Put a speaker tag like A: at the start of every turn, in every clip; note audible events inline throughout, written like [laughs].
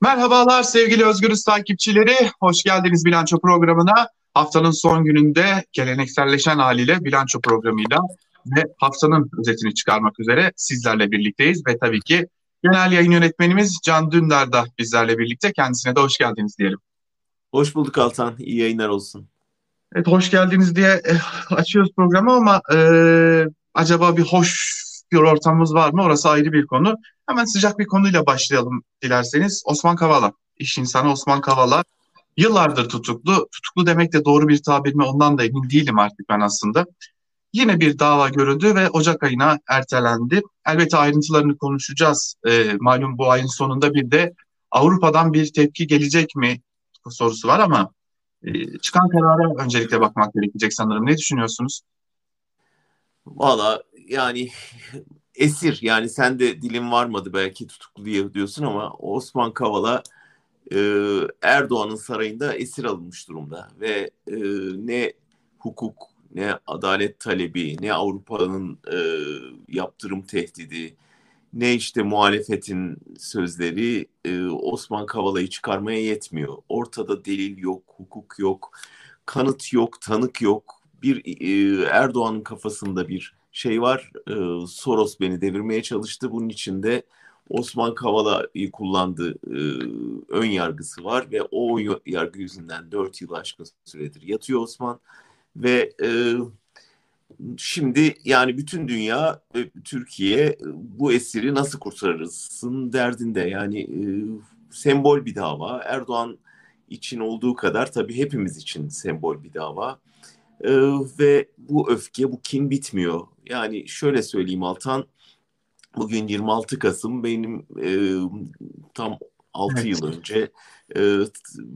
A: Merhabalar sevgili Özgürüz takipçileri. Hoş geldiniz bilanço programına. Haftanın son gününde gelenekselleşen haliyle bilanço programıyla ve haftanın özetini çıkarmak üzere sizlerle birlikteyiz. Ve tabii ki genel yayın yönetmenimiz Can Dündar da bizlerle birlikte. Kendisine de hoş geldiniz diyelim.
B: Hoş bulduk Altan. İyi yayınlar olsun.
A: Evet hoş geldiniz diye eh, açıyoruz programı ama e, acaba bir hoş bir ortamımız var mı? Orası ayrı bir konu. Hemen sıcak bir konuyla başlayalım dilerseniz. Osman Kavala, iş insanı Osman Kavala yıllardır tutuklu. Tutuklu demek de doğru bir tabir mi ondan da emin değilim artık ben aslında. Yine bir dava görüldü ve Ocak ayına ertelendi. Elbette ayrıntılarını konuşacağız. E, malum bu ayın sonunda bir de Avrupa'dan bir tepki gelecek mi sorusu var ama e, çıkan karara öncelikle bakmak gerekecek sanırım. Ne düşünüyorsunuz?
B: Valla yani [laughs] esir yani sen de dilin varmadı belki tutuklu diye diyorsun ama Osman Kavala e, Erdoğan'ın sarayında esir alınmış durumda ve e, ne hukuk ne adalet talebi ne Avrupa'nın e, yaptırım tehdidi ne işte muhalefetin sözleri e, Osman Kavala'yı çıkarmaya yetmiyor. Ortada delil yok, hukuk yok, kanıt yok, tanık yok. Bir e, Erdoğan'ın kafasında bir şey var. E, Soros beni devirmeye çalıştı. Bunun içinde Osman Kavala'yı kullandığı e, ön yargısı var ve o yargı yüzünden dört yıl aşkın süredir yatıyor Osman ve e, şimdi yani bütün dünya Türkiye bu esiri nasıl kurtarırsın derdinde yani e, sembol bir dava Erdoğan için olduğu kadar tabii hepimiz için sembol bir dava e, ve bu öfke bu kin bitmiyor yani şöyle söyleyeyim Altan Bugün 26 Kasım benim e, tam 6 evet. yıl önce e,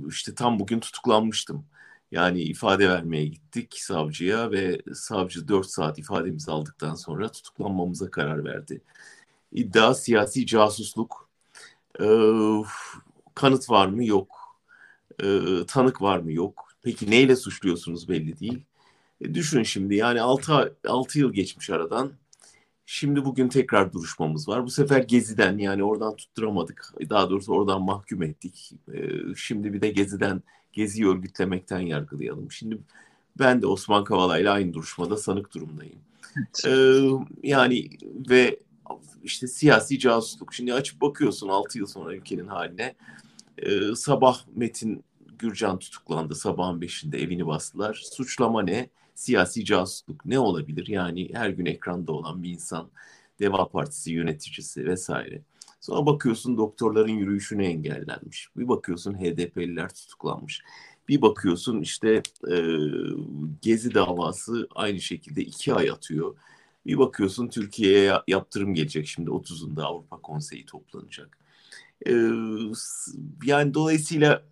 B: işte tam bugün tutuklanmıştım. Yani ifade vermeye gittik savcıya ve savcı 4 saat ifademizi aldıktan sonra tutuklanmamıza karar verdi. İddia siyasi casusluk. E, kanıt var mı? Yok. E, tanık var mı? Yok. Peki neyle suçluyorsunuz belli değil. E, düşün şimdi yani 6, 6 yıl geçmiş aradan. Şimdi bugün tekrar duruşmamız var. Bu sefer Gezi'den yani oradan tutturamadık. Daha doğrusu oradan mahkum ettik. Ee, şimdi bir de Gezi'den, Gezi'yi örgütlemekten yargılayalım. Şimdi ben de Osman Kavala ile aynı duruşmada sanık durumdayım. Ee, yani ve işte siyasi casusluk. Şimdi açıp bakıyorsun 6 yıl sonra ülkenin haline. Ee, sabah Metin Gürcan tutuklandı. Sabahın beşinde evini bastılar. Suçlama ne? Siyasi casusluk ne olabilir? Yani her gün ekranda olan bir insan, Deva Partisi yöneticisi vesaire. Sonra bakıyorsun doktorların yürüyüşüne engellenmiş. Bir bakıyorsun HDP'liler tutuklanmış. Bir bakıyorsun işte e, Gezi davası aynı şekilde iki ay atıyor. Bir bakıyorsun Türkiye'ye yaptırım gelecek şimdi 30'unda Avrupa Konseyi toplanacak. E, yani dolayısıyla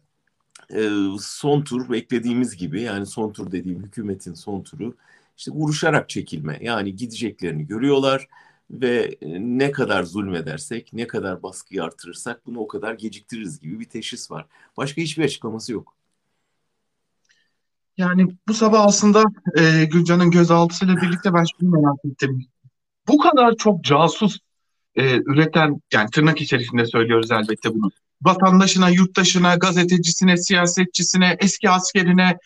B: e, son tur beklediğimiz gibi yani son tur dediğim hükümetin son turu işte vuruşarak çekilme. Yani gideceklerini görüyorlar ve ne kadar zulmedersek, ne kadar baskıyı artırırsak bunu o kadar geciktiririz gibi bir teşhis var. Başka hiçbir açıklaması yok.
A: Yani bu sabah aslında e, Gülcan'ın gözaltısıyla birlikte ben şunu merak ettim. Bu kadar çok casus e, üreten, yani tırnak içerisinde söylüyoruz elbette bunu vatandaşına, yurttaşına, gazetecisine, siyasetçisine, eski askerine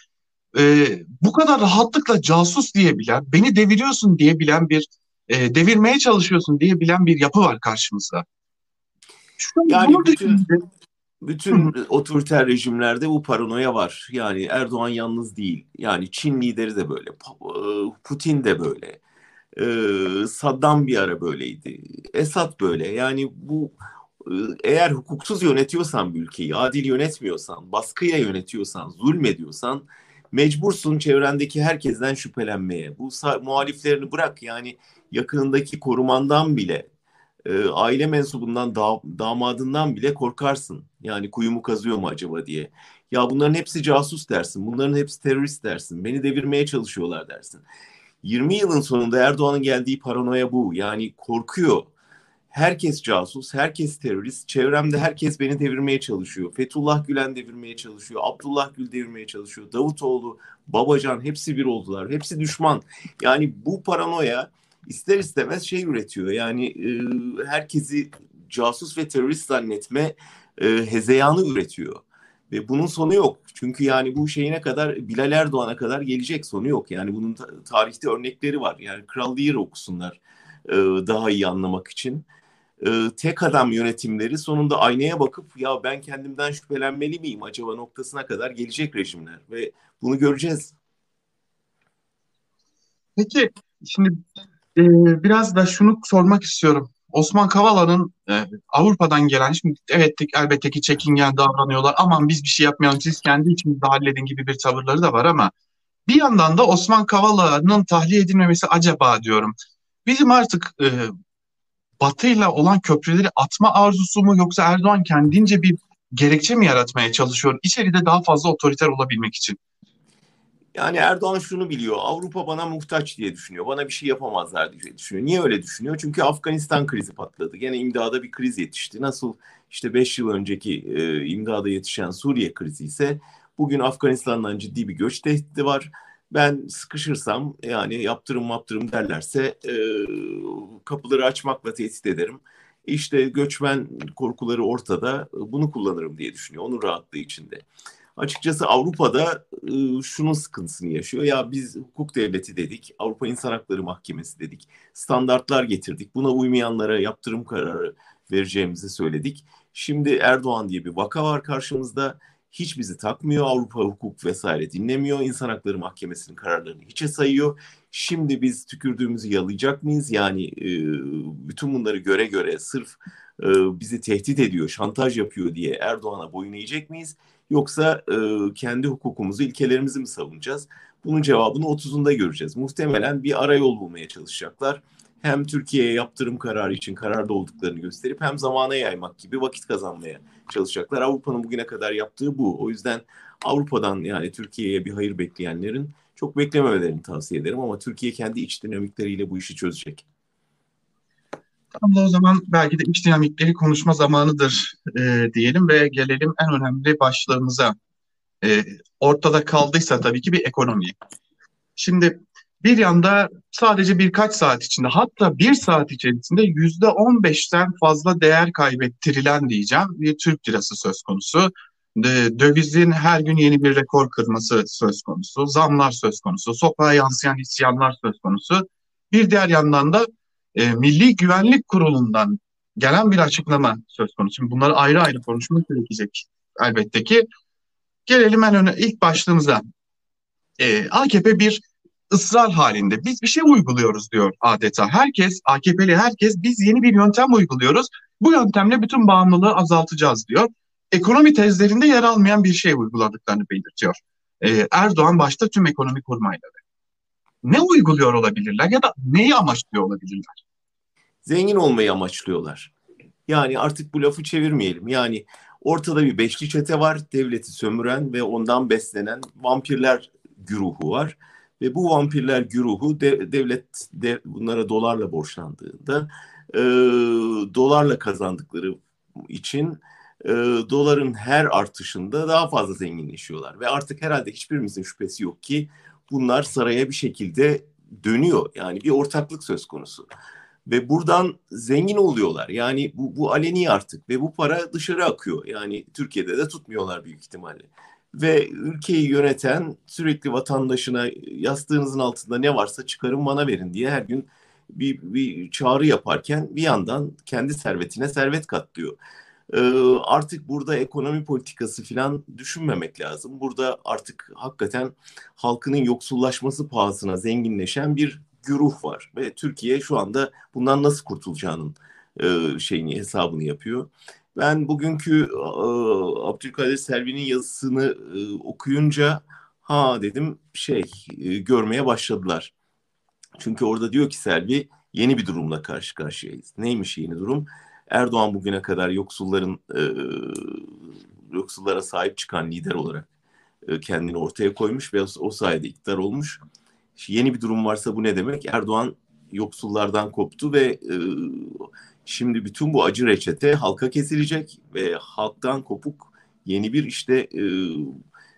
A: e, bu kadar rahatlıkla casus diyebilen, beni deviriyorsun diyebilen bir, e, devirmeye çalışıyorsun diyebilen bir yapı var karşımızda.
B: Şunu, yani bütün, bütün otoriter rejimlerde bu paranoya var. Yani Erdoğan yalnız değil. Yani Çin lideri de böyle, e, Putin de böyle. Ee, Saddam bir ara böyleydi. Esad böyle. Yani bu eğer hukuksuz yönetiyorsan bir ülkeyi, adil yönetmiyorsan, baskıya yönetiyorsan, zulmediyorsan mecbursun çevrendeki herkesten şüphelenmeye. Bu muhaliflerini bırak yani yakınındaki korumandan bile, e, aile mensubundan, da, damadından bile korkarsın. Yani kuyumu kazıyor mu acaba diye. Ya bunların hepsi casus dersin, bunların hepsi terörist dersin, beni devirmeye çalışıyorlar dersin. 20 yılın sonunda Erdoğan'ın geldiği paranoya bu. Yani korkuyor herkes casus, herkes terörist. Çevremde herkes beni devirmeye çalışıyor. Fethullah Gülen devirmeye çalışıyor. Abdullah Gül devirmeye çalışıyor. Davutoğlu, Babacan hepsi bir oldular. Hepsi düşman. Yani bu paranoya ister istemez şey üretiyor. Yani e, herkesi casus ve terörist zannetme e, hezeyanı üretiyor. Ve bunun sonu yok. Çünkü yani bu şeyine kadar Bilal Erdoğan'a kadar gelecek sonu yok. Yani bunun tarihte örnekleri var. Yani Kral Lear okusunlar e, daha iyi anlamak için. E, tek adam yönetimleri sonunda aynaya bakıp ya ben kendimden şüphelenmeli miyim acaba noktasına kadar gelecek rejimler. Ve bunu göreceğiz.
A: Peki şimdi e, biraz da şunu sormak istiyorum. Osman Kavala'nın e, Avrupa'dan gelen, şimdi evet elbette ki çekingen davranıyorlar. Aman biz bir şey yapmayalım siz kendi içinizde halledin gibi bir tavırları da var ama bir yandan da Osman Kavala'nın tahliye edilmemesi acaba diyorum. Bizim artık e, Batı'yla olan köprüleri atma arzusu mu yoksa Erdoğan kendince bir gerekçe mi yaratmaya çalışıyor? İçeride daha fazla otoriter olabilmek için.
B: Yani Erdoğan şunu biliyor. Avrupa bana muhtaç diye düşünüyor. Bana bir şey yapamazlar diye düşünüyor. Niye öyle düşünüyor? Çünkü Afganistan krizi patladı. Gene imdada bir kriz yetişti. Nasıl işte 5 yıl önceki e, imdada yetişen Suriye krizi ise bugün Afganistan'dan ciddi bir göç tehdidi var. Ben sıkışırsam yani yaptırım yaptırım derlerse e, kapıları açmakla tehdit ederim. İşte göçmen korkuları ortada bunu kullanırım diye düşünüyor. Onun rahatlığı içinde açıkçası Avrupa'da e, şunun sıkıntısını yaşıyor. Ya biz hukuk devleti dedik, Avrupa İnsan Hakları Mahkemesi dedik, standartlar getirdik. Buna uymayanlara yaptırım kararı vereceğimizi söyledik. Şimdi Erdoğan diye bir vaka var karşımızda. Hiç bizi takmıyor, Avrupa hukuk vesaire dinlemiyor, İnsan Hakları Mahkemesi'nin kararlarını hiçe sayıyor. Şimdi biz tükürdüğümüzü yalayacak mıyız? Yani e, bütün bunları göre göre sırf e, bizi tehdit ediyor, şantaj yapıyor diye Erdoğan'a boyun eğecek miyiz? Yoksa e, kendi hukukumuzu, ilkelerimizi mi savunacağız? Bunun cevabını 30'unda göreceğiz. Muhtemelen bir ara yol bulmaya çalışacaklar. Hem Türkiye'ye yaptırım kararı için kararda olduklarını gösterip hem zamana yaymak gibi vakit kazanmaya çalışacaklar. Avrupa'nın bugüne kadar yaptığı bu. O yüzden Avrupa'dan yani Türkiye'ye bir hayır bekleyenlerin çok beklememelerini tavsiye ederim ama Türkiye kendi iç dinamikleriyle bu işi çözecek.
A: Tam da o zaman belki de iç dinamikleri konuşma zamanıdır e, diyelim ve gelelim en önemli başlığımıza. E, ortada kaldıysa tabii ki bir ekonomi. Şimdi bir yanda sadece birkaç saat içinde hatta bir saat içerisinde yüzde on beşten fazla değer kaybettirilen diyeceğim bir Türk lirası söz konusu. Dövizin her gün yeni bir rekor kırması söz konusu, zamlar söz konusu, sokağa yansıyan isyanlar söz konusu. Bir diğer yandan da e, Milli Güvenlik Kurulu'ndan gelen bir açıklama söz konusu. Şimdi bunları ayrı ayrı konuşmak gerekecek elbette ki. Gelelim en öne ilk başlığımıza. E, AKP bir ısrar halinde. Biz bir şey uyguluyoruz diyor adeta. Herkes, AKP'li herkes biz yeni bir yöntem uyguluyoruz. Bu yöntemle bütün bağımlılığı azaltacağız diyor. Ekonomi tezlerinde yer almayan bir şey uyguladıklarını belirtiyor. Ee, Erdoğan başta tüm ekonomi kurmayları ne uyguluyor olabilirler ya da neyi amaçlıyor olabilirler?
B: Zengin olmayı amaçlıyorlar. Yani artık bu lafı çevirmeyelim. Yani ortada bir beşli çete var. Devleti sömüren ve ondan beslenen vampirler güruhu var. Ve bu vampirler güruhu de, devlet de, bunlara dolarla borçlandığında e, dolarla kazandıkları için e, doların her artışında daha fazla zenginleşiyorlar. Ve artık herhalde hiçbirimizin şüphesi yok ki bunlar saraya bir şekilde dönüyor. Yani bir ortaklık söz konusu. Ve buradan zengin oluyorlar. Yani bu, bu aleni artık ve bu para dışarı akıyor. Yani Türkiye'de de tutmuyorlar büyük ihtimalle. Ve ülkeyi yöneten sürekli vatandaşına yastığınızın altında ne varsa çıkarın bana verin diye her gün bir, bir çağrı yaparken bir yandan kendi servetine servet katlıyor. Ee, artık burada ekonomi politikası falan düşünmemek lazım. Burada artık hakikaten halkının yoksullaşması pahasına zenginleşen bir güruh var ve Türkiye şu anda bundan nasıl kurtulacağının e, şeyini hesabını yapıyor. Ben bugünkü e, Abdülkadir Selvi'nin yazısını e, okuyunca ha dedim şey e, görmeye başladılar. Çünkü orada diyor ki Selvi yeni bir durumla karşı karşıyayız. Neymiş yeni durum? Erdoğan bugüne kadar yoksulların e, yoksullara sahip çıkan lider olarak e, kendini ortaya koymuş ve o sayede iktidar olmuş. Yeni bir durum varsa bu ne demek? Erdoğan yoksullardan koptu ve e, şimdi bütün bu acı reçete halka kesilecek ve halktan kopuk yeni bir işte e,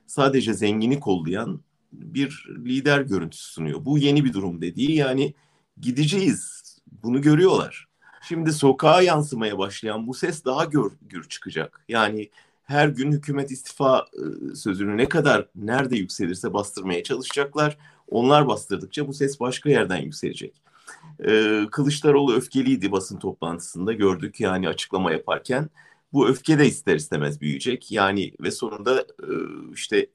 B: sadece zengini kollayan bir lider görüntüsü sunuyor. Bu yeni bir durum dediği yani gideceğiz. Bunu görüyorlar. Şimdi sokağa yansımaya başlayan bu ses daha gör, gür çıkacak. Yani her gün hükümet istifa e, sözünü ne kadar nerede yükselirse bastırmaya çalışacaklar. Onlar bastırdıkça bu ses başka yerden yükselecek. Ee, Kılıçdaroğlu öfkeliydi basın toplantısında gördük yani açıklama yaparken. Bu öfke de ister istemez büyüyecek. Yani ve sonunda e, işte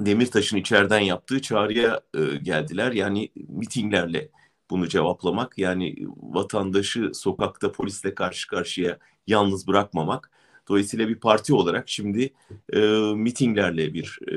B: Demirtaş'ın içeriden yaptığı çağrıya e, geldiler. Yani mitinglerle bunu cevaplamak yani vatandaşı sokakta polisle karşı karşıya yalnız bırakmamak. Dolayısıyla bir parti olarak şimdi e, mitinglerle bir e,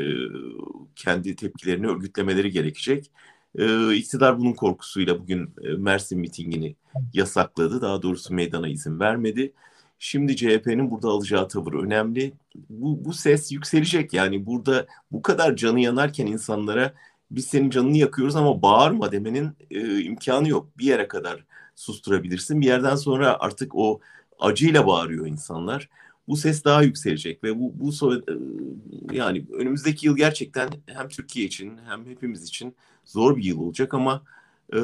B: kendi tepkilerini örgütlemeleri gerekecek. E, iktidar bunun korkusuyla bugün e, Mersin mitingini yasakladı. Daha doğrusu meydana izin vermedi. Şimdi CHP'nin burada alacağı tavır önemli. Bu, bu ses yükselecek. Yani burada bu kadar canı yanarken insanlara biz senin canını yakıyoruz ama bağırma demenin e, imkanı yok. Bir yere kadar susturabilirsin. Bir yerden sonra artık o acıyla bağırıyor insanlar. Bu ses daha yükselecek ve bu, bu e, yani önümüzdeki yıl gerçekten hem Türkiye için hem hepimiz için zor bir yıl olacak ama e,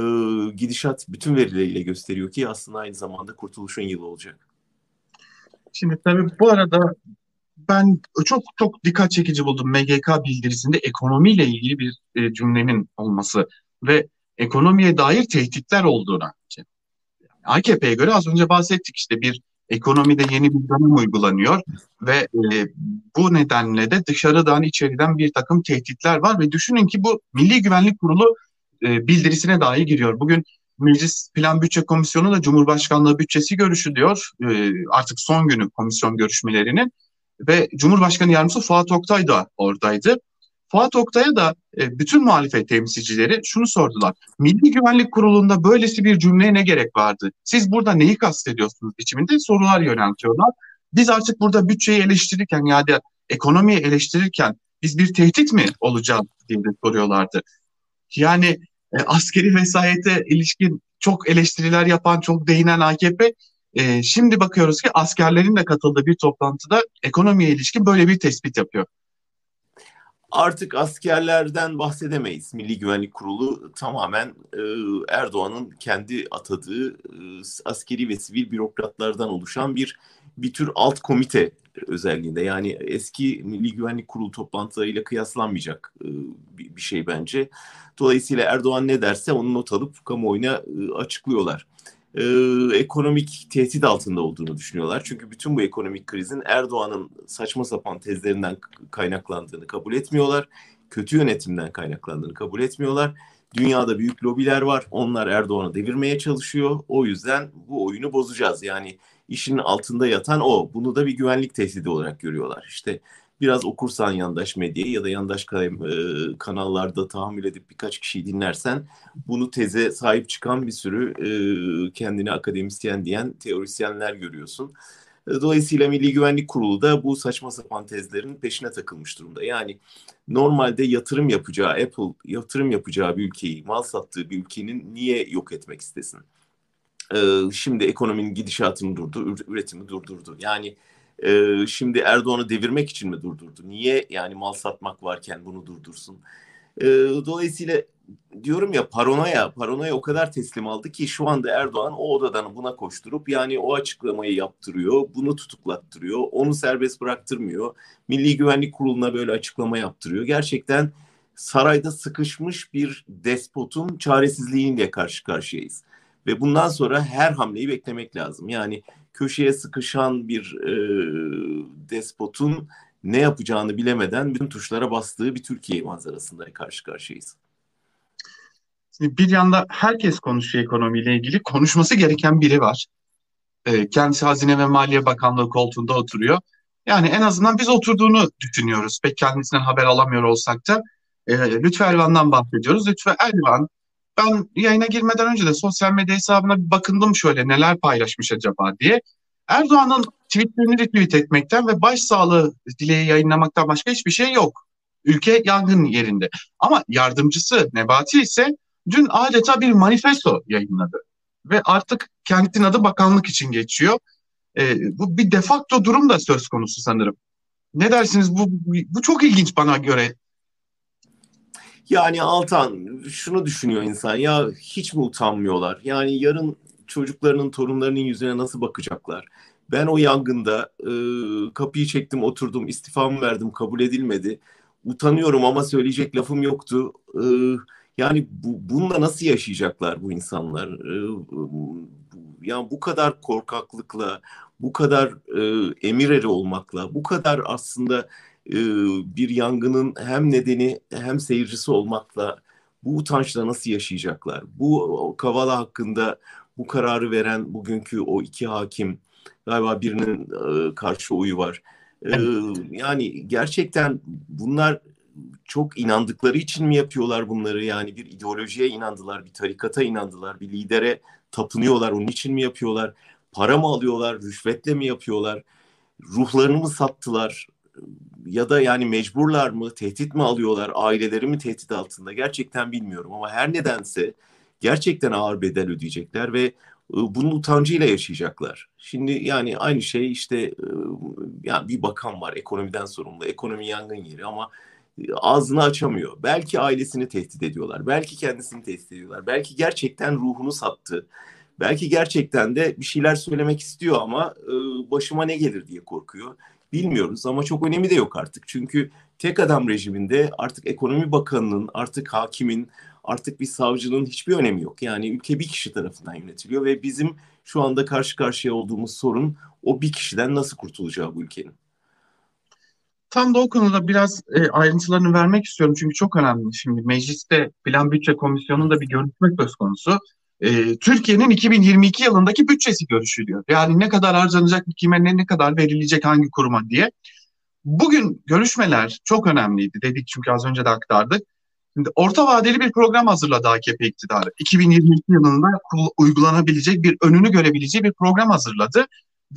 B: gidişat bütün verileriyle gösteriyor ki aslında aynı zamanda kurtuluşun yılı olacak.
A: Şimdi tabii bu arada ben çok çok dikkat çekici buldum MGK bildirisinde ekonomiyle ilgili bir e, cümlenin olması ve ekonomiye dair tehditler olduğuna. AKP'ye göre az önce bahsettik işte bir ekonomide yeni bir dönem uygulanıyor ve e, bu nedenle de dışarıdan içeriden bir takım tehditler var ve düşünün ki bu Milli Güvenlik Kurulu e, bildirisine dahi giriyor. Bugün Meclis Plan Bütçe Komisyonu da Cumhurbaşkanlığı bütçesi görüşü diyor. E, artık son günü komisyon görüşmelerinin ve Cumhurbaşkanı Yardımcısı Fuat Oktay da oradaydı. Fuat Oktay'a da e, bütün muhalefet temsilcileri şunu sordular. Milli Güvenlik Kurulu'nda böylesi bir cümleye ne gerek vardı? Siz burada neyi kastediyorsunuz biçiminde sorular yöneltiyorlar. Biz artık burada bütçeyi eleştirirken ya da ekonomiyi eleştirirken biz bir tehdit mi olacağız diye de soruyorlardı. Yani e, askeri vesayete ilişkin çok eleştiriler yapan, çok değinen AKP e, şimdi bakıyoruz ki askerlerin de katıldığı bir toplantıda ekonomiye ilişkin böyle bir tespit yapıyor.
B: Artık askerlerden bahsedemeyiz. Milli Güvenlik Kurulu tamamen e, Erdoğan'ın kendi atadığı e, askeri ve sivil bürokratlardan oluşan bir bir tür alt komite özelliğinde. Yani eski Milli Güvenlik Kurulu toplantılarıyla kıyaslanmayacak e, bir, bir şey bence. Dolayısıyla Erdoğan ne derse onu not alıp kamuoyuna e, açıklıyorlar e, ekonomik tehdit altında olduğunu düşünüyorlar. Çünkü bütün bu ekonomik krizin Erdoğan'ın saçma sapan tezlerinden kaynaklandığını kabul etmiyorlar. Kötü yönetimden kaynaklandığını kabul etmiyorlar. Dünyada büyük lobiler var. Onlar Erdoğan'ı devirmeye çalışıyor. O yüzden bu oyunu bozacağız. Yani işin altında yatan o. Bunu da bir güvenlik tehdidi olarak görüyorlar. İşte biraz okursan yandaş medyayı ya da yandaş e, kanallarda tahammül edip birkaç kişiyi dinlersen bunu teze sahip çıkan bir sürü e, kendini akademisyen diyen teorisyenler görüyorsun. E, dolayısıyla Milli Güvenlik Kurulu da bu saçma sapan tezlerin peşine takılmış durumda. Yani normalde yatırım yapacağı Apple yatırım yapacağı bir ülkeyi, mal sattığı bir ülkenin niye yok etmek istesin? Şimdi ekonominin gidişatını durdu, üretimi durdurdu. Yani e, şimdi Erdoğan'ı devirmek için mi durdurdu? Niye yani mal satmak varken bunu durdursun? E, dolayısıyla diyorum ya paranoya, paranoya o kadar teslim aldı ki şu anda Erdoğan o odadan buna koşturup yani o açıklamayı yaptırıyor, bunu tutuklattırıyor, onu serbest bıraktırmıyor. Milli Güvenlik Kurulu'na böyle açıklama yaptırıyor. Gerçekten sarayda sıkışmış bir despotun çaresizliğiyle karşı karşıyayız. Ve bundan sonra her hamleyi beklemek lazım. Yani köşeye sıkışan bir e, despotun ne yapacağını bilemeden bütün tuşlara bastığı bir Türkiye manzarasında karşı karşıyayız.
A: Şimdi bir yanda herkes konuşuyor ekonomiyle ilgili. Konuşması gereken biri var. E, kendisi Hazine ve Maliye Bakanlığı koltuğunda oturuyor. Yani en azından biz oturduğunu düşünüyoruz. Pek kendisinden haber alamıyor olsak da. E, Lütfü Elvan'dan bahsediyoruz. Lütfü Elvan ben yayına girmeden önce de sosyal medya hesabına bir bakındım şöyle neler paylaşmış acaba diye. Erdoğan'ın tweetlerini retweet etmekten ve başsağlığı dileği yayınlamaktan başka hiçbir şey yok. Ülke yangın yerinde. Ama yardımcısı Nebati ise dün adeta bir manifesto yayınladı. Ve artık kentin adı bakanlık için geçiyor. E, bu bir defakto durum da söz konusu sanırım. Ne dersiniz? Bu, bu çok ilginç bana göre.
B: Yani Altan şunu düşünüyor insan ya hiç mi utanmıyorlar? Yani yarın çocuklarının, torunlarının yüzüne nasıl bakacaklar? Ben o yangında e, kapıyı çektim, oturdum, istifamı verdim, kabul edilmedi. Utanıyorum ama söyleyecek lafım yoktu. E, yani bu, bununla nasıl yaşayacaklar bu insanlar? E, yani bu kadar korkaklıkla, bu kadar e, emir eri olmakla, bu kadar aslında e, bir yangının hem nedeni hem seyircisi olmakla bu utançla nasıl yaşayacaklar? Bu Kavala hakkında bu kararı veren bugünkü o iki hakim galiba birinin e, karşı oyu var. E, yani gerçekten bunlar çok inandıkları için mi yapıyorlar bunları? Yani bir ideolojiye inandılar, bir tarikata inandılar, bir lidere tapınıyorlar, onun için mi yapıyorlar? Para mı alıyorlar, rüşvetle mi yapıyorlar? Ruhlarını mı sattılar? Ya da yani mecburlar mı, tehdit mi alıyorlar, aileleri mi tehdit altında? Gerçekten bilmiyorum ama her nedense gerçekten ağır bedel ödeyecekler ve bunun utancıyla yaşayacaklar. Şimdi yani aynı şey işte yani bir bakan var ekonomiden sorumlu. Ekonomi yangın yeri ama ağzını açamıyor. Belki ailesini tehdit ediyorlar. Belki kendisini tehdit ediyorlar. Belki gerçekten ruhunu sattı. Belki gerçekten de bir şeyler söylemek istiyor ama başıma ne gelir diye korkuyor. Bilmiyoruz ama çok önemi de yok artık. Çünkü tek adam rejiminde artık ekonomi bakanının, artık hakimin, artık bir savcının hiçbir önemi yok. Yani ülke bir kişi tarafından yönetiliyor ve bizim şu anda karşı karşıya olduğumuz sorun o bir kişiden nasıl kurtulacağı bu ülkenin.
A: Tam da o konuda biraz e, ayrıntılarını vermek istiyorum çünkü çok önemli. Şimdi mecliste Plan Bütçe Komisyonu'nda bir görüşme söz konusu. E, Türkiye'nin 2022 yılındaki bütçesi görüşülüyor. Yani ne kadar harcanacak, kime ne, ne kadar verilecek hangi kuruma diye. Bugün görüşmeler çok önemliydi dedik çünkü az önce de aktardık. Şimdi orta vadeli bir program hazırladı AKP iktidarı. 2022 yılında uygulanabilecek bir önünü görebileceği bir program hazırladı.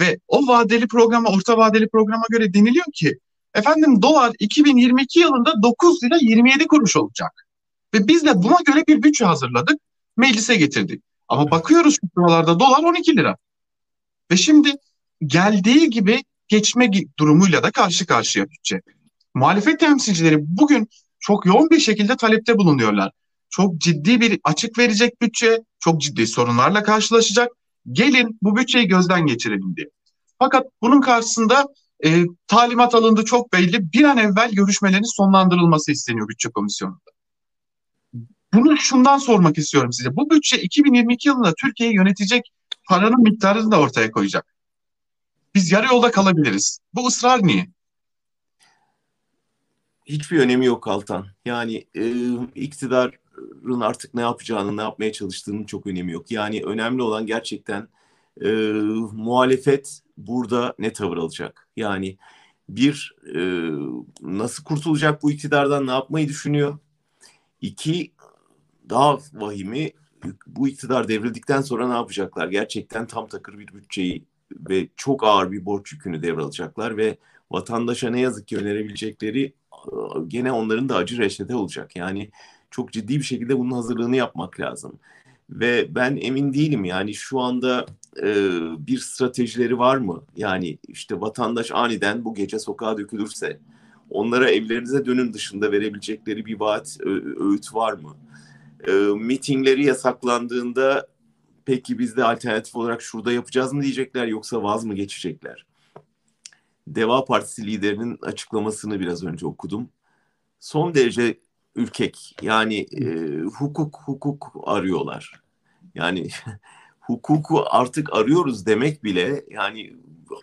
A: Ve o vadeli programa, orta vadeli programa göre deniliyor ki efendim dolar 2022 yılında 9 lira 27 kuruş olacak. Ve biz de buna göre bir bütçe hazırladık, meclise getirdik. Ama bakıyoruz şu sıralarda dolar 12 lira. Ve şimdi geldiği gibi geçme durumuyla da karşı karşıya bütçe. Muhalefet temsilcileri bugün çok yoğun bir şekilde talepte bulunuyorlar. Çok ciddi bir açık verecek bütçe, çok ciddi sorunlarla karşılaşacak. Gelin bu bütçeyi gözden geçirelim diye. Fakat bunun karşısında e, talimat alındı çok belli. Bir an evvel görüşmelerin sonlandırılması isteniyor bütçe komisyonunda. Bunu şundan sormak istiyorum size. Bu bütçe 2022 yılında Türkiye'yi yönetecek paranın miktarını da ortaya koyacak. Biz yarı yolda kalabiliriz. Bu ısrar niye?
B: hiçbir önemi yok Altan. Yani e, iktidarın artık ne yapacağını, ne yapmaya çalıştığının çok önemi yok. Yani önemli olan gerçekten e, muhalefet burada ne tavır alacak? Yani bir, e, nasıl kurtulacak bu iktidardan, ne yapmayı düşünüyor? İki, daha vahimi bu iktidar devrildikten sonra ne yapacaklar? Gerçekten tam takır bir bütçeyi ve çok ağır bir borç yükünü devralacaklar ve vatandaşa ne yazık ki önerebilecekleri gene onların da acı reçete olacak. Yani çok ciddi bir şekilde bunun hazırlığını yapmak lazım. Ve ben emin değilim yani şu anda e, bir stratejileri var mı? Yani işte vatandaş aniden bu gece sokağa dökülürse onlara evlerinize dönün dışında verebilecekleri bir vaat, öğüt var mı? E, mitingleri yasaklandığında peki biz de alternatif olarak şurada yapacağız mı diyecekler yoksa vaz mı geçecekler? Deva Partisi liderinin açıklamasını biraz önce okudum. Son derece ürkek. Yani e, hukuk hukuk arıyorlar. Yani [laughs] hukuku artık arıyoruz demek bile yani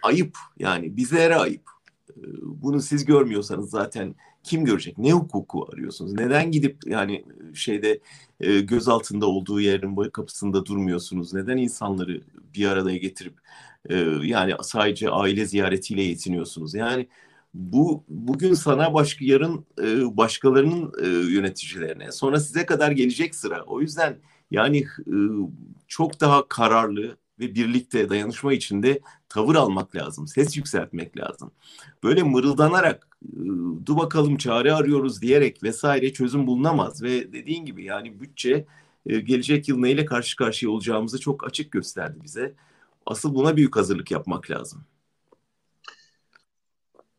B: ayıp. Yani bizlere ayıp. E, bunu siz görmüyorsanız zaten kim görecek? Ne hukuku arıyorsunuz? Neden gidip yani şeyde e, göz altında olduğu yerin kapısında durmuyorsunuz? Neden insanları bir araya getirip e, yani sadece aile ziyaretiyle yetiniyorsunuz? Yani bu bugün sana başka yarın e, başkalarının e, yöneticilerine sonra size kadar gelecek sıra. O yüzden yani e, çok daha kararlı ve birlikte dayanışma içinde tavır almak lazım. Ses yükseltmek lazım. Böyle mırıldanarak dur bakalım çare arıyoruz diyerek vesaire çözüm bulunamaz ve dediğin gibi yani bütçe gelecek yıl neyle karşı karşıya olacağımızı çok açık gösterdi bize. Asıl buna büyük hazırlık yapmak lazım.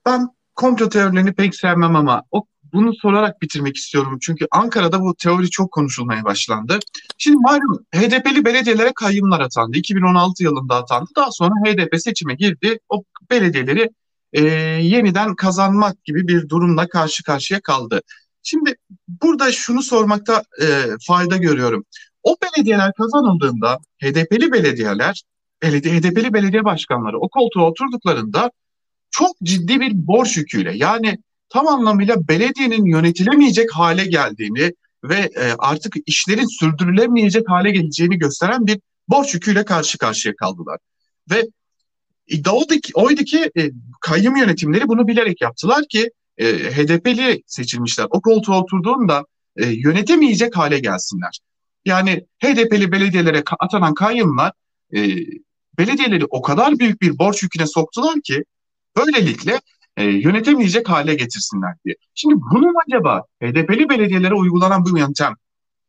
A: Ben komplo teorilerini pek sevmem ama o bunu sorarak bitirmek istiyorum. Çünkü Ankara'da bu teori çok konuşulmaya başlandı. Şimdi malum HDP'li belediyelere kayyumlar atandı. 2016 yılında atandı. Daha sonra HDP seçime girdi. O belediyeleri e, yeniden kazanmak gibi bir durumla karşı karşıya kaldı. Şimdi burada şunu sormakta e, fayda görüyorum. O belediyeler kazanıldığında HDP'li belediyeler, belediye, HDP'li belediye başkanları o koltuğa oturduklarında çok ciddi bir borç yüküyle yani tam anlamıyla belediyenin yönetilemeyecek hale geldiğini ve e, artık işlerin sürdürülemeyecek hale geleceğini gösteren bir borç yüküyle karşı karşıya kaldılar. Ve iddia ki, oydu ki e, kayyum yönetimleri bunu bilerek yaptılar ki e, HDP'li seçilmişler o koltuğa oturduğunda e, yönetemeyecek hale gelsinler. Yani HDP'li belediyelere atanan kayyumlar e, belediyeleri o kadar büyük bir borç yüküne soktular ki böylelikle e, yönetemeyecek hale getirsinler diye. Şimdi bunun acaba HDP'li belediyelere uygulanan bu yöntem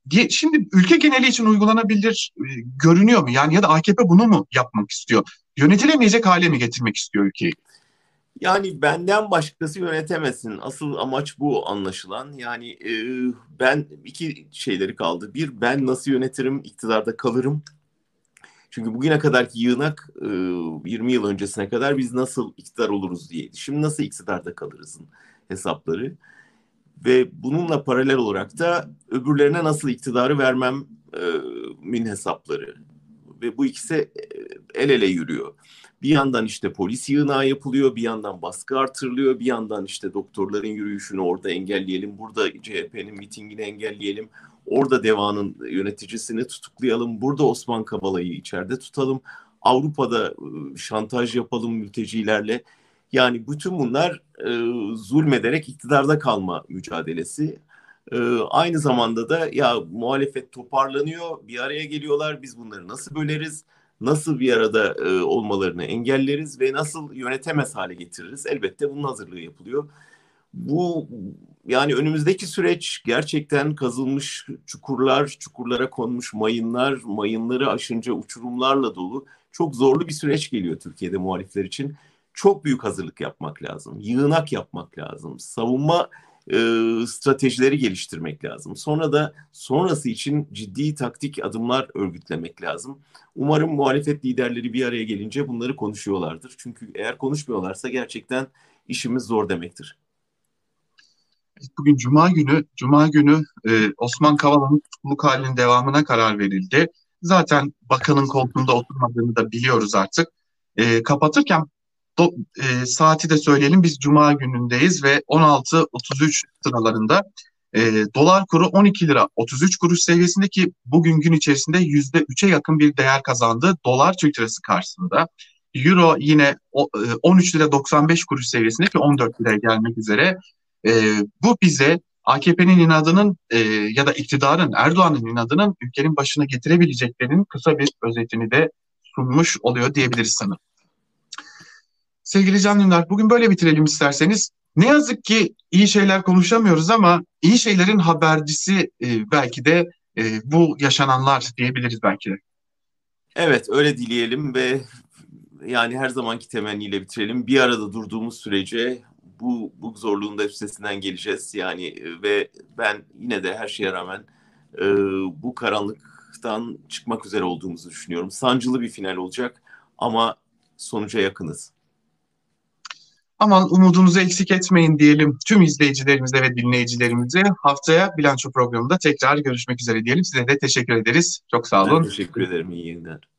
A: diye, şimdi ülke geneli için uygulanabilir e, görünüyor mu? Yani ya da AKP bunu mu yapmak istiyor? Yönetilemeyecek hale mi getirmek istiyor ülkeyi?
B: Yani benden başkası yönetemesin. Asıl amaç bu anlaşılan. Yani e, ben iki şeyleri kaldı. Bir, ben nasıl yönetirim, iktidarda kalırım. Çünkü bugüne kadarki yığınak 20 yıl öncesine kadar biz nasıl iktidar oluruz diye. Şimdi nasıl iktidarda kalırızın hesapları. Ve bununla paralel olarak da öbürlerine nasıl iktidarı vermem min hesapları. Ve bu ikisi el ele yürüyor. Bir yandan işte polis yığınağı yapılıyor, bir yandan baskı artırılıyor, bir yandan işte doktorların yürüyüşünü orada engelleyelim, burada CHP'nin mitingini engelleyelim, orada Deva'nın yöneticisini tutuklayalım, burada Osman Kavala'yı içeride tutalım, Avrupa'da ıı, şantaj yapalım mültecilerle. Yani bütün bunlar e, zulmederek iktidarda kalma mücadelesi. E, aynı zamanda da ya muhalefet toparlanıyor, bir araya geliyorlar, biz bunları nasıl böleriz? nasıl bir arada e, olmalarını engelleriz ve nasıl yönetemez hale getiririz? Elbette bunun hazırlığı yapılıyor. Bu yani önümüzdeki süreç gerçekten kazılmış çukurlar, çukurlara konmuş mayınlar, mayınları aşınca uçurumlarla dolu çok zorlu bir süreç geliyor Türkiye'de muhalifler için. Çok büyük hazırlık yapmak lazım, yığınak yapmak lazım, savunma e, stratejileri geliştirmek lazım. Sonra da sonrası için ciddi taktik adımlar örgütlemek lazım. Umarım muhalefet liderleri bir araya gelince bunları konuşuyorlardır. Çünkü eğer konuşmuyorlarsa gerçekten işimiz zor demektir.
A: Bugün Cuma günü, Cuma günü e, Osman Kavala'nın tutukluluk halinin devamına karar verildi. Zaten bakanın koltuğunda oturmadığını da biliyoruz artık. E, kapatırken do, e, saati de söyleyelim biz Cuma günündeyiz ve 16.33 sıralarında e, dolar kuru 12 lira 33 kuruş seviyesindeki bugün gün içerisinde %3'e yakın bir değer kazandı dolar Türk lirası karşısında. Euro yine 13 e, lira 95 kuruş seviyesindeki 14 liraya gelmek üzere. E, bu bize AKP'nin inadının e, ya da iktidarın Erdoğan'ın inadının ülkenin başına getirebileceklerinin kısa bir özetini de sunmuş oluyor diyebiliriz sanırım. Sevgili Can Dündar, bugün böyle bitirelim isterseniz. Ne yazık ki iyi şeyler konuşamıyoruz ama iyi şeylerin habercisi e, belki de e, bu yaşananlar diyebiliriz belki de.
B: Evet öyle dileyelim ve yani her zamanki temenniyle bitirelim. Bir arada durduğumuz sürece bu, bu zorluğun da üstesinden geleceğiz. Yani e, ve ben yine de her şeye rağmen e, bu karanlıktan çıkmak üzere olduğumuzu düşünüyorum. Sancılı bir final olacak ama sonuca yakınız.
A: Aman umudunuzu eksik etmeyin diyelim tüm izleyicilerimize ve dinleyicilerimize. Haftaya bilanço programında tekrar görüşmek üzere diyelim. Size de teşekkür ederiz. Çok sağ olun.
B: Ben teşekkür ederim. İyi yayınlar.